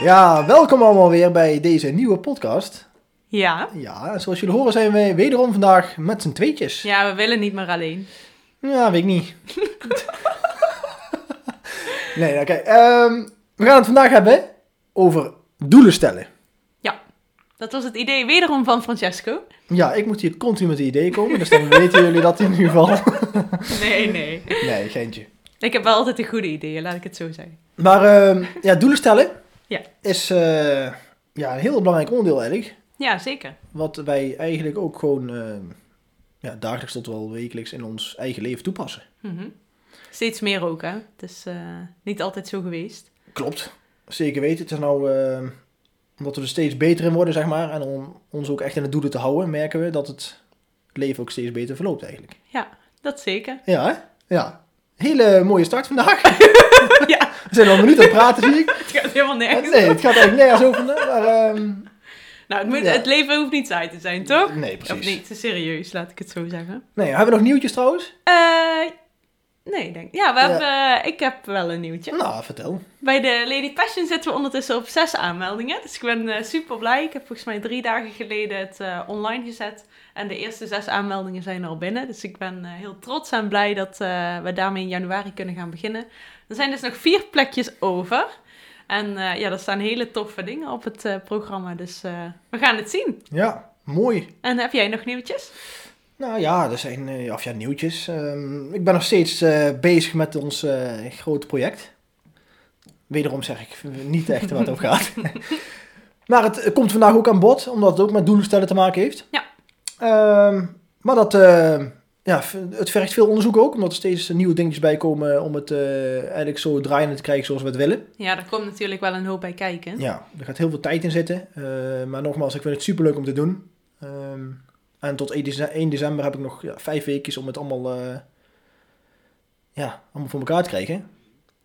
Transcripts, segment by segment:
Ja, welkom allemaal weer bij deze nieuwe podcast. Ja? Ja, zoals jullie horen zijn we wederom vandaag met z'n tweetjes. Ja, we willen niet meer alleen. Ja, weet ik niet. nee, oké. ehm, we gaan het vandaag hebben over doelen stellen. Dat was het idee wederom van Francesco. Ja, ik moet hier continu met die ideeën komen, dus dan weten jullie dat in ieder geval. Nee, nee. Nee, geintje. Ik heb wel altijd de goede ideeën, laat ik het zo zeggen. Maar ehm, ja, doelen stellen Ja. is eh, ja, een heel belangrijk onderdeel eigenlijk. Ja, zeker. Wat wij eigenlijk ook gewoon ehm, ja, dagelijks tot wel wekelijks in ons eigen leven toepassen. Mhm. Steeds meer ook, hè. Het is eh, niet altijd zo geweest. Klopt, zeker weten. Het is nou, ehm, omdat we er steeds beter in worden, zeg maar. En om ons ook echt in de doelen te houden, merken we dat het leven ook steeds beter verloopt eigenlijk. Dat zeker. Ja, hè? Ja. Hele mooie start vandaag. ja, We zijn al een minuut aan het praten, zie ik. het gaat helemaal nergens. Nee, het gaat eigenlijk nergens over. Maar, ehm, Nou, het, moet, Ja. het leven hoeft niet saai te zijn, toch? nee, Of precies. niet, serieus, laat ik het zo zeggen. Nee, hebben we nog nieuwtjes trouwens? Eh, nee, ik denk. Ja, we Ja. hebben, ik heb wel een nieuwtje. Nou, vertel. Bij de Lady Passion zitten we ondertussen op zes aanmeldingen. Dus ik ben eh, super blij. Ik heb volgens mij drie dagen geleden het eh, online gezet. En de eerste zes aanmeldingen zijn er al binnen. Dus ik ben eh, heel trots en blij dat eh, we daarmee in januari kunnen gaan beginnen. Er zijn dus nog vier plekjes over. En eh, ja, er staan hele toffe dingen op het programma. Dus we gaan het zien. Ja, mooi. En heb jij nog nieuwtjes? Nou ja, er zijn of ja, nieuwtjes. Ehm, ik ben nog steeds bezig met ons grote project. Wederom zeg ik niet echt wat het over gaat. maar het, het komt vandaag ook aan bod, omdat het ook met doelen stellen te maken heeft. Ja. Ehm, maar dat, eh, ja, het vergt veel onderzoek ook, omdat er steeds nieuwe dingetjes bij komen om het eh, eigenlijk zo draaiende te krijgen zoals we het willen. Ja, er komt natuurlijk wel een hoop bij kijken. Ja, er gaat heel veel tijd in zitten. Eh, maar nogmaals, ik vind het superleuk om te doen. Ehm, en tot 1 dece- 1 december heb ik nog ja, vijf weken om het allemaal, ja, allemaal voor elkaar te krijgen.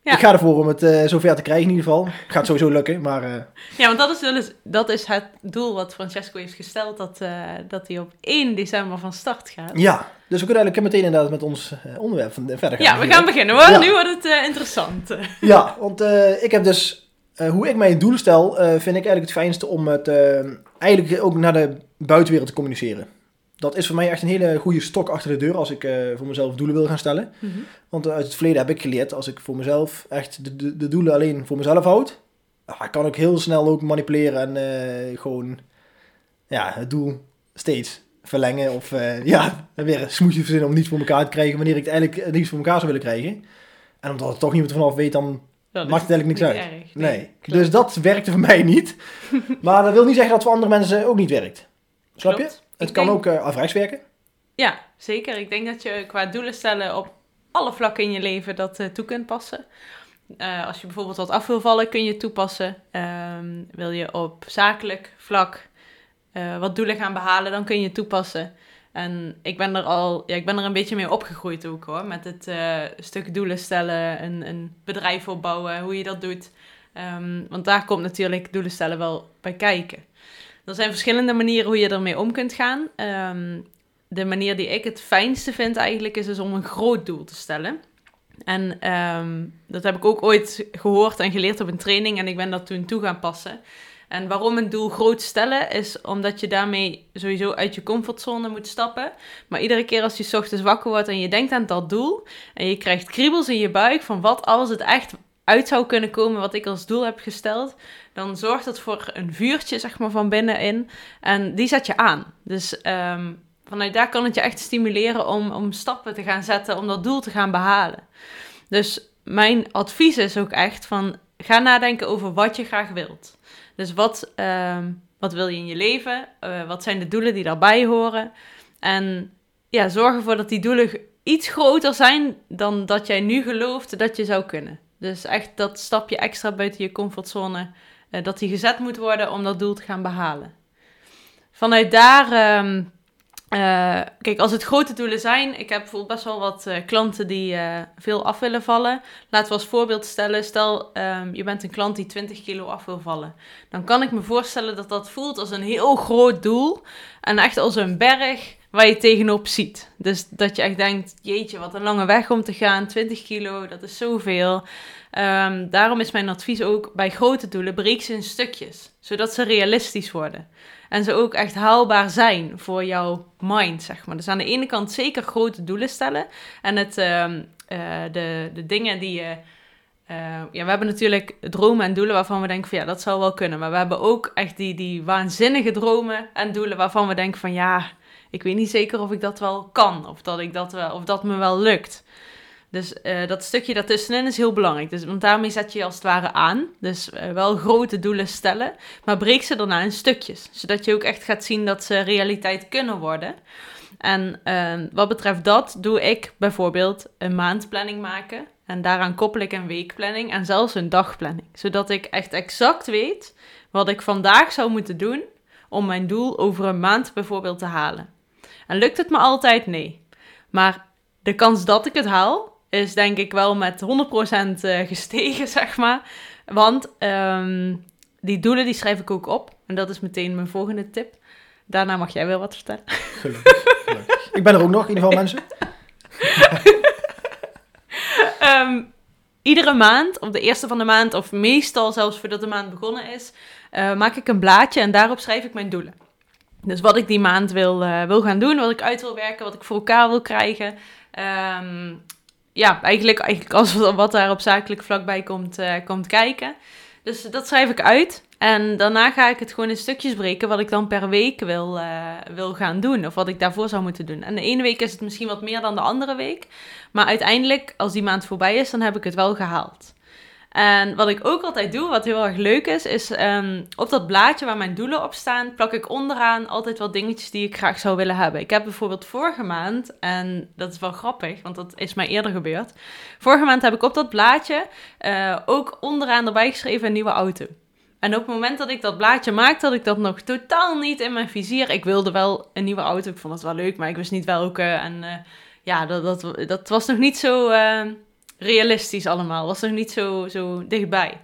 Ja. Ik ga ervoor om het eh, zover te krijgen in ieder geval. Gaat sowieso lukken, maar eh, Ja, want dat is, dus, dat is het doel wat Francesco heeft gesteld, dat, eh, dat hij op 1 december van start gaat. ja. Dus we kunnen eigenlijk meteen inderdaad met ons onderwerp verder gaan. Ja, we gaan beginnen hoor. Ja. Nu wordt het interessant. Ja, want ik heb dus, hoe ik mijn doelen stel, vind ik eigenlijk het fijnste om het eigenlijk ook naar de buitenwereld te communiceren. Dat is voor mij echt een hele goede stok achter de deur als ik eh, voor mezelf doelen wil gaan stellen. Mhm. Want uit het verleden heb ik geleerd, als ik voor mezelf echt de, de, de doelen alleen voor mezelf houd, ah, ik kan ook heel snel ook manipuleren en eh, gewoon ja, het doel steeds verlengen. Of eh, ja, weer een smoesje verzinnen om niets voor elkaar te krijgen wanneer ik het eigenlijk eh, niets voor elkaar zou willen krijgen. En omdat er toch niemand vanaf weet, dan Dat Maakt het eigenlijk niks uit. erg. Nee, klopt. dus dat werkte voor mij niet. maar dat wil niet zeggen dat het voor andere mensen ook niet werkt. Snap je? Het kan denk- ook uh, afrechts werken. Ja, zeker. Ik denk dat je qua doelen stellen op alle vlakken in je leven dat eh, toe kunt passen. Eh, als je bijvoorbeeld wat af wil vallen, kun je het toepassen. Ehm, wil je op zakelijk vlak eh, wat doelen gaan behalen, dan kun je het toepassen. En ik ben er al, ja, ik ben er een beetje mee opgegroeid ook hoor. Met het eh, stuk doelen stellen, een, een bedrijf opbouwen, hoe je dat doet. Ehm, want daar komt natuurlijk doelen stellen wel bij kijken. Er zijn verschillende manieren hoe je ermee om kunt gaan. Ehm, de manier die ik het fijnste vind eigenlijk is dus om een groot doel te stellen. En ehm, dat heb ik ook ooit gehoord en geleerd op een training en ik ben dat toen toe gaan passen. En waarom een doel groot stellen is omdat je daarmee sowieso uit je comfortzone moet stappen. Maar iedere keer als je ochtends wakker wordt en je denkt aan dat doel en je krijgt kriebels in je buik van wat als het echt uit zou kunnen komen wat ik als doel heb gesteld, dan zorgt dat voor een vuurtje zeg maar van binnenin en die zet je aan. Dus ehm, vanuit daar kan het je echt stimuleren om, om stappen te gaan zetten om dat doel te gaan behalen. Dus mijn advies is ook echt van ga nadenken over wat je graag wilt. Dus wat, ehm, wat wil je in je leven? Eh, wat zijn de doelen die daarbij horen? En ja, zorg ervoor dat die doelen iets groter zijn dan dat jij nu gelooft dat je zou kunnen. Dus echt dat stapje extra buiten je comfortzone, uh, dat die gezet moet worden om dat doel te gaan behalen. Vanuit daar, ehm, uh, kijk, als het grote doelen zijn, ik heb bijvoorbeeld best wel wat uh, klanten die veel af willen vallen. Laten we als voorbeeld stellen, stel um, je bent een klant die 20 kilo af wil vallen. Dan kan ik me voorstellen dat dat voelt als een heel groot doel en echt als een berg waar je tegenop ziet. Dus dat je echt denkt, jeetje, wat een lange weg om te gaan, 20 kilo, dat is zoveel. Um, daarom is mijn advies ook bij grote doelen, breek ze in stukjes, zodat ze realistisch worden. En ze ook echt haalbaar zijn voor jouw mind, zeg maar. Dus aan de ene kant zeker grote doelen stellen. En het, uh, uh, de, de dingen die je... Uh, ja, we hebben natuurlijk dromen en doelen waarvan we denken van ja, dat zou wel kunnen. Maar we hebben ook echt die, die waanzinnige dromen en doelen waarvan we denken van ja, ik weet niet zeker of ik dat wel kan. Of dat, ik dat, wel, of dat me wel lukt. Dus uh, dat stukje daartussenin is heel belangrijk. Dus, want daarmee zet je je als het ware aan. Dus uh, wel grote doelen stellen, maar breek ze daarna in stukjes. Zodat je ook echt gaat zien dat ze realiteit kunnen worden. En uh, wat betreft dat doe ik bijvoorbeeld een maandplanning maken. En daaraan koppel ik een weekplanning en zelfs een dagplanning. Zodat ik echt exact weet wat ik vandaag zou moeten doen om mijn doel over een maand bijvoorbeeld te halen. En lukt het me altijd? Nee. Maar de kans dat ik het haal, is denk ik wel met 100% eh, gestegen, zeg maar. Want um, die doelen die schrijf ik ook op. En dat is meteen mijn volgende tip. Daarna mag jij wel wat vertellen. Gelukkig. gelukkig. Ik ben er ook nog, in ieder geval mensen. um, iedere maand, of de eerste van de maand, of meestal zelfs voordat de maand begonnen is, uh, maak ik een blaadje en daarop schrijf ik mijn doelen. Dus wat ik die maand wil, uh, wil gaan doen, wat ik uit wil werken, wat ik voor elkaar wil krijgen. Um, ja, eigenlijk, eigenlijk alles wat daar op zakelijk vlak bij komt, uh, komt kijken. Dus dat schrijf ik uit. En daarna ga ik het gewoon in stukjes breken wat ik dan per week wil, uh, wil gaan doen. Of wat ik daarvoor zou moeten doen. En de ene week is het misschien wat meer dan de andere week. Maar uiteindelijk, als die maand voorbij is, dan heb ik het wel gehaald. En wat ik ook altijd doe, wat heel erg leuk is, is um, op dat blaadje waar mijn doelen op staan, plak ik onderaan altijd wat dingetjes die ik graag zou willen hebben. Ik heb bijvoorbeeld vorige maand, en dat is wel grappig, want dat is mij eerder gebeurd. Vorige maand heb ik op dat blaadje uh, ook onderaan erbij geschreven een nieuwe auto. En op het moment dat ik dat blaadje maakte, had ik dat nog totaal niet in mijn vizier. Ik wilde wel een nieuwe auto, ik vond het wel leuk, maar ik wist niet welke. En uh, ja, dat, dat, dat was nog niet zo... Uh, realistisch allemaal. Was nog niet zo, zo dichtbij.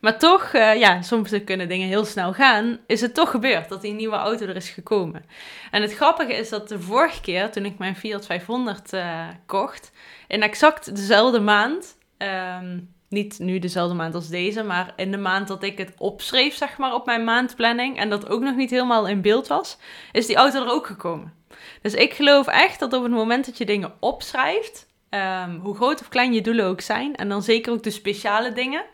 Maar toch, uh, ja, soms kunnen dingen heel snel gaan. Is het toch gebeurd dat die nieuwe auto er is gekomen. En het grappige is dat de vorige keer, toen ik mijn Fiat 500 uh, kocht, in exact dezelfde maand, um, niet nu dezelfde maand als deze, maar in de maand dat ik het opschreef, zeg maar, op mijn maandplanning, en dat ook nog niet helemaal in beeld was, is die auto er ook gekomen. Dus ik geloof echt dat op het moment dat je dingen opschrijft, Um, hoe groot of klein je doelen ook zijn. En dan zeker ook de speciale dingen.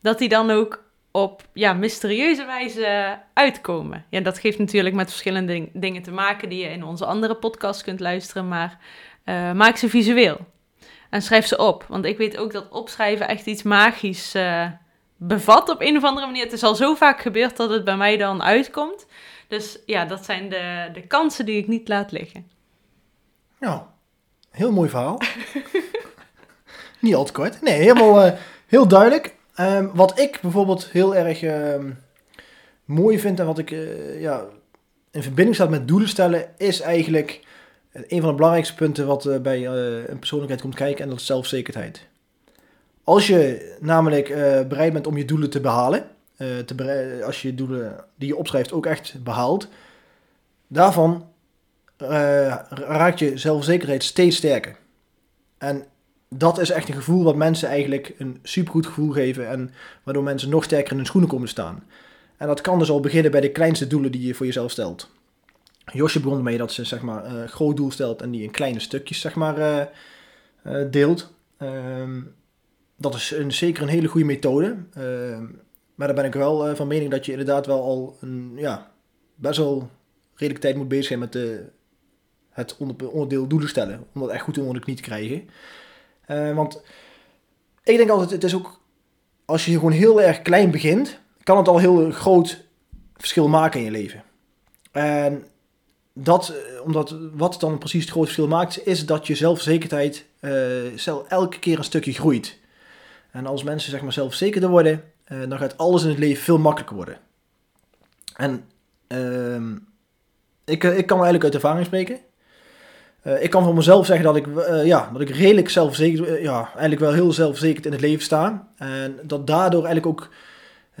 Dat die dan ook op ja, mysterieuze wijze uitkomen. Ja, dat geeft natuurlijk met verschillende ding, dingen te maken die je in onze andere podcast kunt luisteren. Maar uh, maak ze visueel. En schrijf ze op. Want ik weet ook dat opschrijven echt iets magisch uh, bevat op een of andere manier. Het is al zo vaak gebeurd dat het bij mij dan uitkomt. Dus ja, dat zijn de, de kansen die ik niet laat liggen. Ja, Heel mooi verhaal. Niet al te kort. Nee, helemaal uh, heel duidelijk. Um, wat ik bijvoorbeeld heel erg uh, mooi vind en wat ik uh, ja, in verbinding staat met doelen stellen, is eigenlijk een van de belangrijkste punten wat bij een persoonlijkheid komt kijken en dat is zelfzekerheid. Als je namelijk bereid bent om je doelen te behalen, te als je doelen die je opschrijft ook echt behaalt, daarvan uh, raakt je zelfzekerheid steeds sterker. En dat is echt een gevoel wat mensen eigenlijk een supergoed gevoel geven en waardoor mensen nog sterker in hun schoenen komen staan. En dat kan dus al beginnen bij de kleinste doelen die je voor jezelf stelt. Josje begon ermee dat ze zeg maar, een groot doel stelt en die in kleine stukjes zeg maar, uh, deelt. Uh, dat is een, zeker een hele goede methode. Ehm, maar daar ben ik wel van mening dat je inderdaad wel al een, ja, best wel redelijk tijd moet bezig zijn met de het onderdeel doelen stellen. Om dat echt goed onder de knie te krijgen. Uh, want ik denk altijd, het is ook, als je gewoon heel erg klein begint, kan het al heel groot verschil maken in je leven. En dat, eh, omdat wat dan precies het groot verschil maakt, is dat je zelfverzekerdheid uh, elke keer een stukje groeit. En als mensen zeg maar zelfzekerder worden, eh, dan gaat alles in het leven veel makkelijker worden. En ehm, ik, eh, ik kan eigenlijk uit ervaring spreken. Eh, ik kan van mezelf zeggen dat ik, eh, ja, dat ik redelijk zelfverzekerd, eh, ja, eigenlijk wel heel zelfverzekerd in het leven sta. En dat daardoor eigenlijk ook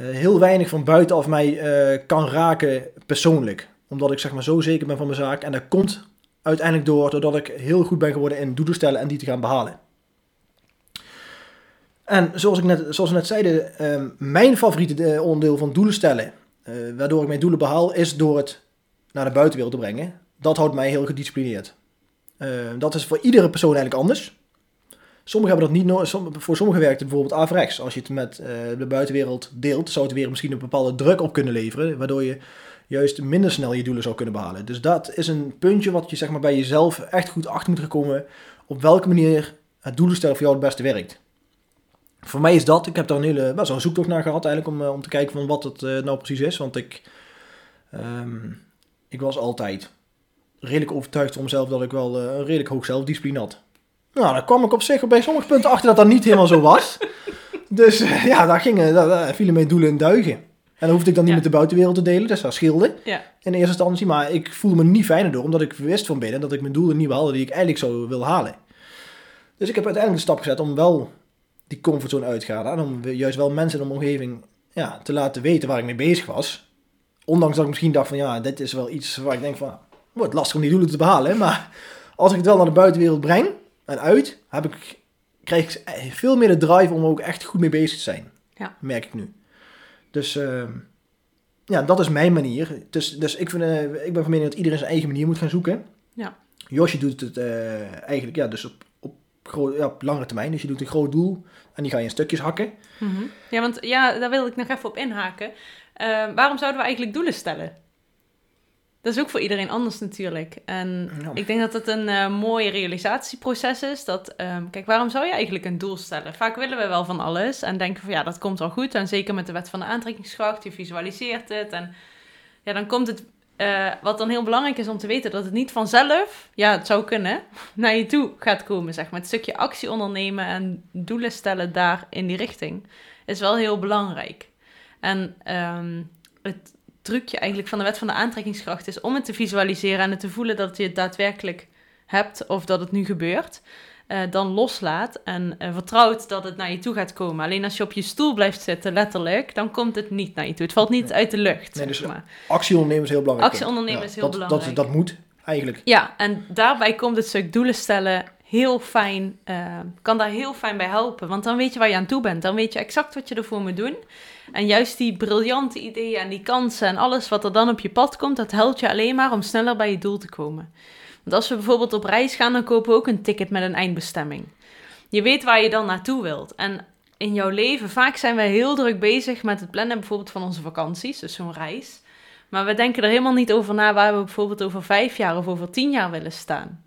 heel weinig van buitenaf mij kan raken persoonlijk. Omdat ik zeg maar zo zeker ben van mijn zaak. En dat komt uiteindelijk door doordat ik heel goed ben geworden in doelen stellen en die te gaan behalen. En zoals, ik net, zoals we net zeiden, ehm, mijn favoriete onderdeel van doelen stellen, waardoor ik mijn doelen behaal, is door het naar de buitenwereld te brengen. Dat houdt mij heel gedisciplineerd. Eh, dat is voor iedere persoon eigenlijk anders. Sommigen hebben dat niet nodig. Voor sommigen werkt het bijvoorbeeld averechts. Als je het met eh, de buitenwereld deelt, zou het weer misschien een bepaalde druk op kunnen leveren, waardoor je juist minder snel je doelen zou kunnen behalen. Dus dat is een puntje wat je zeg maar, bij jezelf echt goed achter moet komen op welke manier het doelen stellen voor jou het beste werkt. Voor mij is dat, ik heb daar een hele, wel zoektocht naar gehad eigenlijk om, eh, om te kijken van wat het eh, nou precies is. Want ik, ehm, ik was altijd redelijk overtuigd van mezelf dat ik wel eh, een redelijk hoog zelfdiscipline had. Nou, daar kwam ik op zich bij sommige punten achter dat dat niet helemaal zo was. Dus eh, ja, daar, gingen, daar, daar vielen mijn doelen in duigen. En dan hoefde ik dan niet Ja. met de buitenwereld te delen, dus dat scheelde Ja. in eerste instantie. Maar ik voelde me niet fijner door, omdat ik wist van binnen dat ik mijn doelen niet behaalde die ik eigenlijk zou willen halen. Dus ik heb uiteindelijk de stap gezet om wel die comfortzone uit te gaan. En om juist wel mensen in mijn omgeving ja, te laten weten waar ik mee bezig was. Ondanks dat ik misschien dacht van ja, dit is wel iets waar ik denk van, wordt lastig om die doelen te behalen. Maar als ik het wel naar de buitenwereld breng en uit, heb ik, krijg ik veel meer de drive om er ook echt goed mee bezig te zijn. Ja. Merk ik nu. Dus ehm, ja, dat is mijn manier. Dus, dus ik, vind, eh, ik ben van mening dat iedereen zijn eigen manier moet gaan zoeken. Ja. Josje doet het eh, eigenlijk ja, dus op, op, gro- ja, op langere termijn. Dus je doet een groot doel en die ga je in stukjes hakken. Mhm. Ja, want ja, daar wil ik nog even op inhaken. Eh, waarom zouden we eigenlijk doelen stellen? Dat is ook voor iedereen anders natuurlijk. En Ja. ik denk dat het een eh, mooi realisatieproces is. Dat, ehm, kijk, waarom zou je eigenlijk een doel stellen? Vaak willen we wel van alles en denken van ja, dat komt wel goed. En zeker met de wet van de aantrekkingskracht, je visualiseert het. En ja, dan komt het, eh, wat dan heel belangrijk is om te weten, dat het niet vanzelf, ja, het zou kunnen, naar je toe gaat komen, zeg maar. Het stukje actie ondernemen en doelen stellen daar in die richting is wel heel belangrijk. En ehm, het trucje eigenlijk van de wet van de aantrekkingskracht is om het te visualiseren en het te voelen dat je het daadwerkelijk hebt of dat het nu gebeurt. eh, dan loslaat en eh, vertrouwt dat het naar je toe gaat komen. Alleen als je op je stoel blijft zitten, letterlijk, dan komt het niet naar je toe. Het valt niet uit de lucht. Nee, dus- maar. Actie ondernemen is heel belangrijk. Actie ondernemen is heel dat, belangrijk. Dat, dat moet eigenlijk. Ja, en daarbij komt het stuk doelen stellen heel fijn, eh, kan daar heel fijn bij helpen. Want dan weet je waar je aan toe bent. Dan weet je exact wat je ervoor moet doen. En juist die briljante ideeën en die kansen en alles wat er dan op je pad komt, dat helpt je alleen maar om sneller bij je doel te komen. Want als we bijvoorbeeld op reis gaan, dan kopen we ook een ticket met een eindbestemming. Je weet waar je dan naartoe wilt. En in jouw leven, vaak zijn we heel druk bezig met het plannen bijvoorbeeld van onze vakanties, dus zo'n reis. Maar we denken er helemaal niet over na waar we bijvoorbeeld over vijf jaar of over tien jaar willen staan.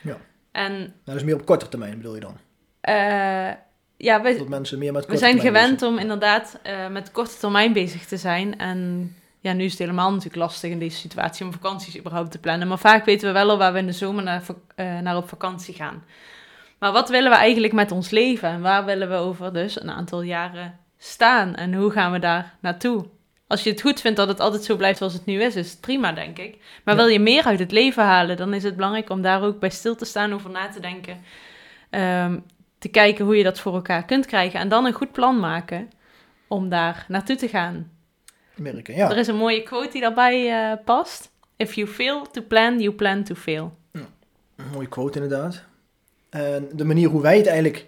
Ja. En Nou, dat is meer op korte termijn bedoel je dan. eh, ja, we, mensen meer met we zijn gewend bezig om inderdaad eh, met korte termijn bezig te zijn. En ja, nu is het helemaal natuurlijk lastig in deze situatie om vakanties überhaupt te plannen. Maar vaak weten we wel al waar we in de zomer naar, eh, naar op vakantie gaan. Maar wat willen we eigenlijk met ons leven? En waar willen we over dus een aantal jaren staan? En hoe gaan we daar naartoe? Als je het goed vindt dat het altijd zo blijft zoals het nu is, is het prima, denk ik. Maar Ja. wil je meer uit het leven halen, dan is het belangrijk om daar ook bij stil te staan, over na te denken. Ehm, te kijken hoe je dat voor elkaar kunt krijgen. En dan een goed plan maken om daar naartoe te gaan. merken. Ja. Er is een mooie quote die daarbij eh, past. If you fail to plan, you plan to fail. Een mooie quote inderdaad. En de manier hoe wij het eigenlijk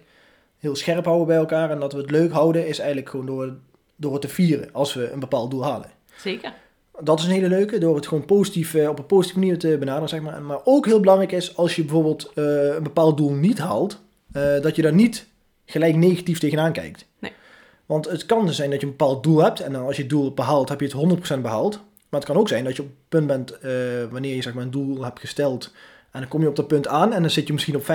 heel scherp houden bij elkaar en dat we het leuk houden, is eigenlijk gewoon door, door het te vieren als we een bepaald doel halen. Zeker. Dat is een hele leuke, door het gewoon positief, eh, op een positieve manier te benaderen, zeg maar. Maar ook heel belangrijk is, als je bijvoorbeeld eh, een bepaald doel niet haalt, eh, dat je daar niet gelijk negatief tegenaan kijkt. Nee. Want het kan dus zijn dat je een bepaald doel hebt, en dan als je het doel behaalt, heb je het 100% behaald. Maar het kan ook zijn dat je op het punt bent, wanneer je zeg maar, een doel hebt gesteld, en dan kom je op dat punt aan en dan zit je misschien op 75%.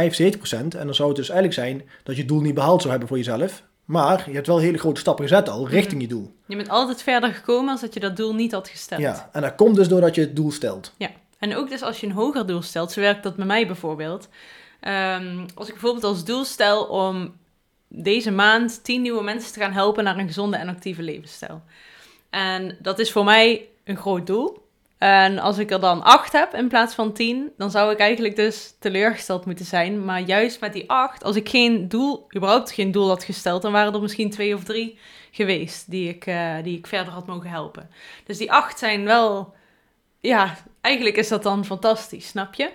En dan zou het dus eigenlijk zijn dat je het doel niet behaald zou hebben voor jezelf. Maar je hebt wel hele grote stappen gezet al richting je doel. Je bent altijd verder gekomen als dat je dat doel niet had gesteld. Ja, en dat komt dus doordat je het doel stelt. En ook dus als je een hoger doel stelt, zo werkt dat bij mij bijvoorbeeld. Ehm, als ik bijvoorbeeld als doel stel om deze maand 10 nieuwe mensen te gaan helpen naar een gezonde en actieve levensstijl. En dat is voor mij een groot doel. En als ik er dan acht heb in plaats van tien, dan zou ik eigenlijk dus teleurgesteld moeten zijn. Maar juist met die acht, als ik geen doel, überhaupt geen doel had gesteld, dan waren er misschien twee of drie geweest die ik, uh, die ik verder had mogen helpen. Dus die acht zijn wel, ja, eigenlijk is dat dan fantastisch, snap je?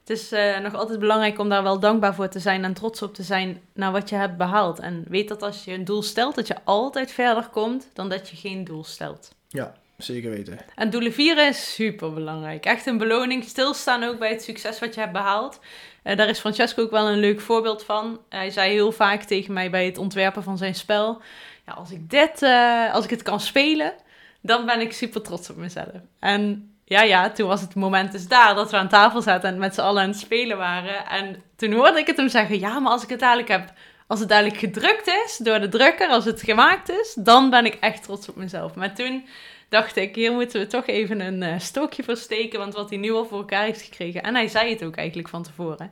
Het is uh, nog altijd belangrijk om daar wel dankbaar voor te zijn en trots op te zijn naar wat je hebt behaald. En weet dat als je een doel stelt, dat je altijd verder komt dan dat je geen doel stelt. Ja, Zeker weten. En doelen vieren is super belangrijk. Echt een beloning. Stilstaan ook bij het succes wat je hebt behaald. Uh, daar is Francesco ook wel een leuk voorbeeld van. Hij zei heel vaak tegen mij bij het ontwerpen van zijn spel: ja, als ik dit, uh, als ik het kan spelen, dan ben ik super trots op mezelf. En ja, ja, toen was het moment dus daar dat we aan tafel zaten en met z'n allen aan het spelen waren. En toen hoorde ik het hem zeggen: ja, maar als ik het dadelijk heb als het dadelijk gedrukt is door de drukker, als het gemaakt is, dan ben ik echt trots op mezelf. Maar toen dacht ik, hier moeten we toch even een uh, stokje voor steken, want wat hij nu al voor elkaar heeft gekregen. En hij zei het ook eigenlijk van tevoren.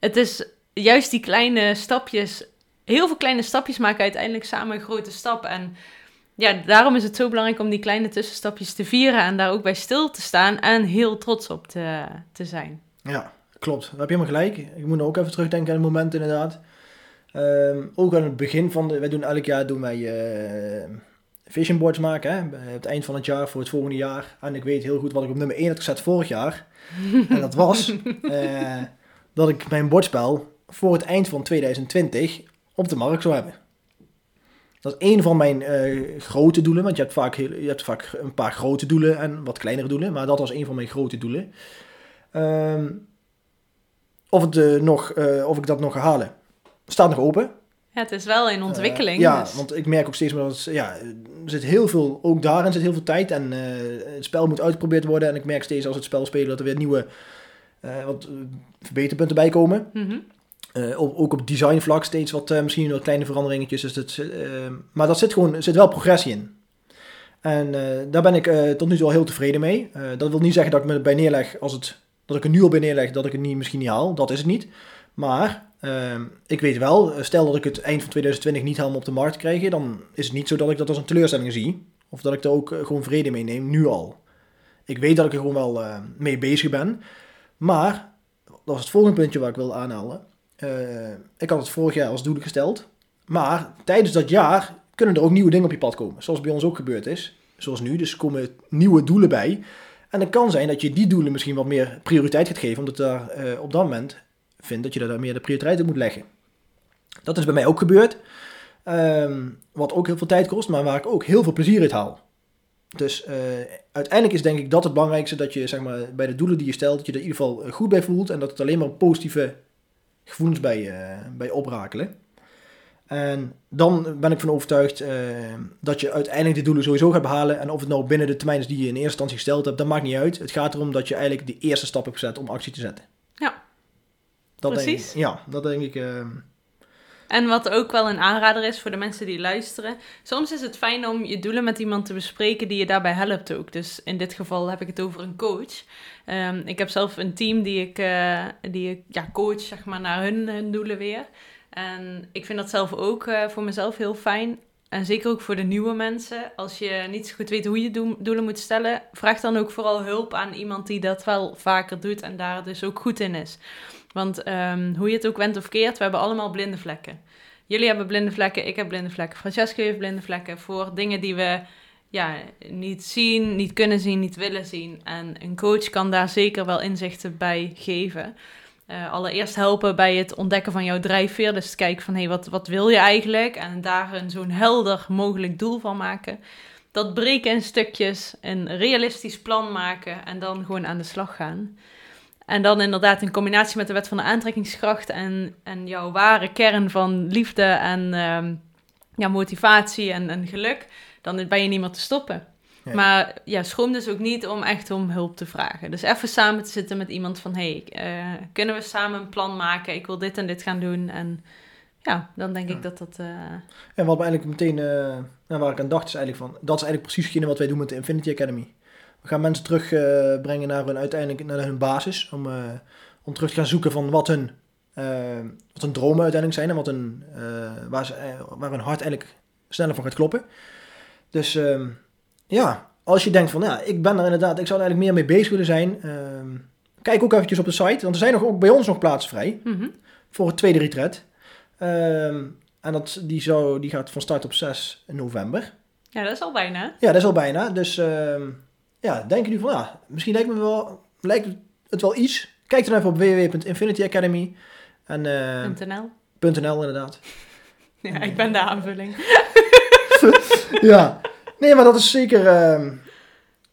Het is juist die kleine stapjes, heel veel kleine stapjes maken uiteindelijk samen een grote stap. En ja, daarom is het zo belangrijk om die kleine tussenstapjes te vieren en daar ook bij stil te staan en heel trots op te, te zijn. Ja, klopt. Daar heb je helemaal gelijk. Ik moet ook even terugdenken aan het moment inderdaad. Um, ook aan het begin van de, wij doen elk jaar doen wij uh, vision boards maken. Hè? Het eind van het jaar voor het volgende jaar. En ik weet heel goed wat ik op nummer 1 had gezet vorig jaar. en dat was uh, dat ik mijn bordspel voor het eind van 2020 op de markt zou hebben. Dat is één van mijn uh, grote doelen. Want je hebt, vaak heel, je hebt vaak een paar grote doelen en wat kleinere doelen. Maar dat was een van mijn grote doelen. Um, of, het, nog, of ik dat nog ga halen. Staat nog open. Ja, het is wel in ontwikkeling. Uh, ja, dus. want ik merk ook steeds meer dat ja, er zit heel veel, ook daarin zit heel veel tijd en uh, het spel moet uitgeprobeerd worden. En ik merk steeds als het spel spelen dat er weer nieuwe uh, wat, verbeterpunten bij komen. Mm -hmm. op, ook op designvlak steeds wat misschien wat kleine veranderingetjes. Dus dat, maar dat zit gewoon, er zit wel progressie in. En daar ben ik tot nu toe al heel tevreden mee. dat wil niet zeggen dat ik me bij neerleg als het, dat ik er nu al bij neerleg dat ik het niet, misschien niet haal. Dat is het niet. Maar uh, ik weet wel, stel dat ik het eind van 2020 niet helemaal op de markt krijg, dan is het niet zo dat ik dat als een teleurstelling zie. Of dat ik er ook gewoon vrede mee neem, nu al. Ik weet dat ik er gewoon wel uh, mee bezig ben. Maar, dat is het volgende puntje waar ik wil aanhalen. Ik had het vorig jaar als doel gesteld. Maar tijdens dat jaar kunnen er ook nieuwe dingen op je pad komen. Zoals bij ons ook gebeurd is. Zoals nu. Dus komen nieuwe doelen bij. En het kan zijn dat je die doelen misschien wat meer prioriteit gaat geven. Omdat daar op dat moment vind dat je daar meer de prioriteit op moet leggen. Dat is bij mij ook gebeurd. Um, wat ook heel veel tijd kost, maar waar ik ook heel veel plezier uit haal. Dus uh, uiteindelijk is denk ik dat het belangrijkste dat je zeg maar, bij de doelen die je stelt, dat je er in ieder geval goed bij voelt en dat het alleen maar positieve gevoelens bij, bij oprakelen. En dan ben ik van overtuigd uh, dat je uiteindelijk de doelen sowieso gaat behalen. En of het nou binnen de termijn is die je in eerste instantie gesteld hebt, dat maakt niet uit. Het gaat erom dat je eigenlijk de eerste stap hebt gezet om actie te zetten. Ja, dat Precies. Denk ik, ja, dat denk ik. Uh... En wat ook wel een aanrader is voor de mensen die luisteren. Soms is het fijn om je doelen met iemand te bespreken die je daarbij helpt ook. Dus in dit geval heb ik het over een coach. Um, ik heb zelf een team die ik, uh, die ik ja, coach zeg maar, naar hun, hun doelen weer. En ik vind dat zelf ook uh, voor mezelf heel fijn. En zeker ook voor de nieuwe mensen. Als je niet zo goed weet hoe je do doelen moet stellen, vraag dan ook vooral hulp aan iemand die dat wel vaker doet en daar dus ook goed in is. Want um, hoe je het ook went of keert, we hebben allemaal blinde vlekken. Jullie hebben blinde vlekken, ik heb blinde vlekken. Francesco heeft blinde vlekken voor dingen die we ja, niet zien, niet kunnen zien, niet willen zien. En een coach kan daar zeker wel inzichten bij geven. Uh, allereerst helpen bij het ontdekken van jouw drijfveer. Dus kijken van, hé, hey, wat, wat wil je eigenlijk? En daar een zo'n helder mogelijk doel van maken. Dat breken in stukjes, een realistisch plan maken en dan gewoon aan de slag gaan. En dan inderdaad in combinatie met de wet van de aantrekkingskracht en, en jouw ware kern van liefde en um, ja, motivatie en, en geluk, dan ben je niet meer te stoppen. Maar ja, schroom dus ook niet om echt om hulp te vragen. Dus even samen te zitten met iemand van... hey, uh, kunnen we samen een plan maken? Ik wil dit en dit gaan doen. En ja, dan denk ja. ik dat dat... Uh... En wat me eigenlijk meteen... Uh, waar ik aan dacht is eigenlijk van... Dat is eigenlijk precies wat wij doen met de Infinity Academy. We gaan mensen terugbrengen naar hun uiteindelijk naar hun basis. Om, om terug te gaan zoeken van wat hun eh, wat hun dromen uiteindelijk zijn en wat hun, eh, waar, ze, eh, waar hun hart eigenlijk sneller van gaat kloppen. Dus ehm, ja, als je denkt van ja, ik ben er inderdaad, ik zou er eigenlijk meer mee bezig willen zijn. ehm, kijk ook eventjes op de site, want er zijn nog, ook bij ons nog plaatsen vrij Mhm. voor het tweede retreat. Ehm, en dat, die, zou, die gaat van start op 6 november. Ja, dat is al bijna. Ja, dat is al bijna. Dus ehm, ja, denk je nu van ja, misschien lijkt, me wel, lijkt het wel iets. Kijk dan even op www.infinityacademy en .nl. .nl inderdaad. Ja, ik ben de aanvulling. ja, nee, maar dat is zeker. ehm,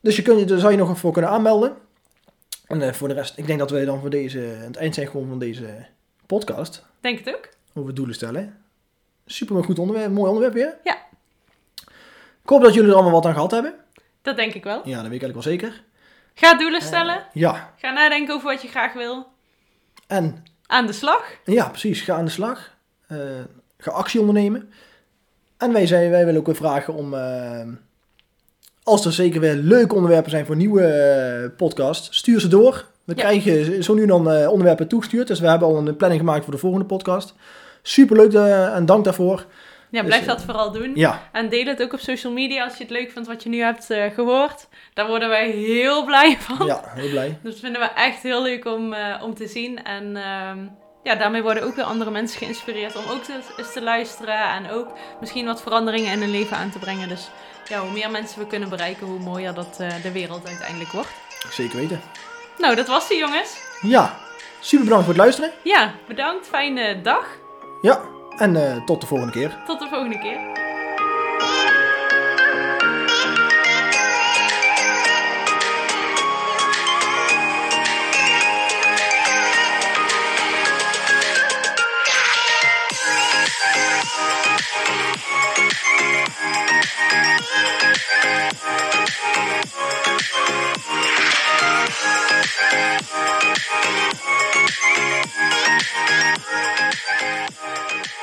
dus je kun je, daar zou je nog voor kunnen aanmelden. En eh, voor de rest, ik denk dat wij dan voor deze, aan het eind zijn gewoon van deze podcast Denk het ook. over doelen stellen. Super goed onderwerp, mooi onderwerp weer. Ja. Ik hoop dat jullie er allemaal wat aan gehad hebben. Dat denk ik wel. Ja, dat weet ik eigenlijk wel zeker. Ga doelen stellen. Ja, Ga nadenken over wat je graag wil. en Aan de slag. ja, precies, ga aan de slag. Eh, ga actie ondernemen. En wij, zijn, wij willen ook weer vragen om, eh, als er zeker weer leuke onderwerpen zijn voor nieuwe eh, podcast, stuur ze door. We Ja. krijgen zo nu en dan eh, onderwerpen toegestuurd, dus we hebben al een planning gemaakt voor de volgende podcast. Superleuk eh, en dank daarvoor. Ja, Dus, blijf dat vooral doen. Ja, En deel het ook op social media als je het leuk vindt wat je nu hebt eh, gehoord. Daar worden wij heel blij van. ja, heel blij. Dus dat vinden we echt heel leuk om, om te zien. En ehm, ja, daarmee worden ook weer andere mensen geïnspireerd om ook te, eens te luisteren. En ook misschien wat veranderingen in hun leven aan te brengen. Dus ja, hoe meer mensen we kunnen bereiken, hoe mooier dat eh, de wereld uiteindelijk wordt. Zeker weten. Nou, dat was die jongens. Ja, super bedankt voor het luisteren. Ja, bedankt. Fijne dag. Ja, en eh, tot de volgende keer. Tot de volgende keer. thank you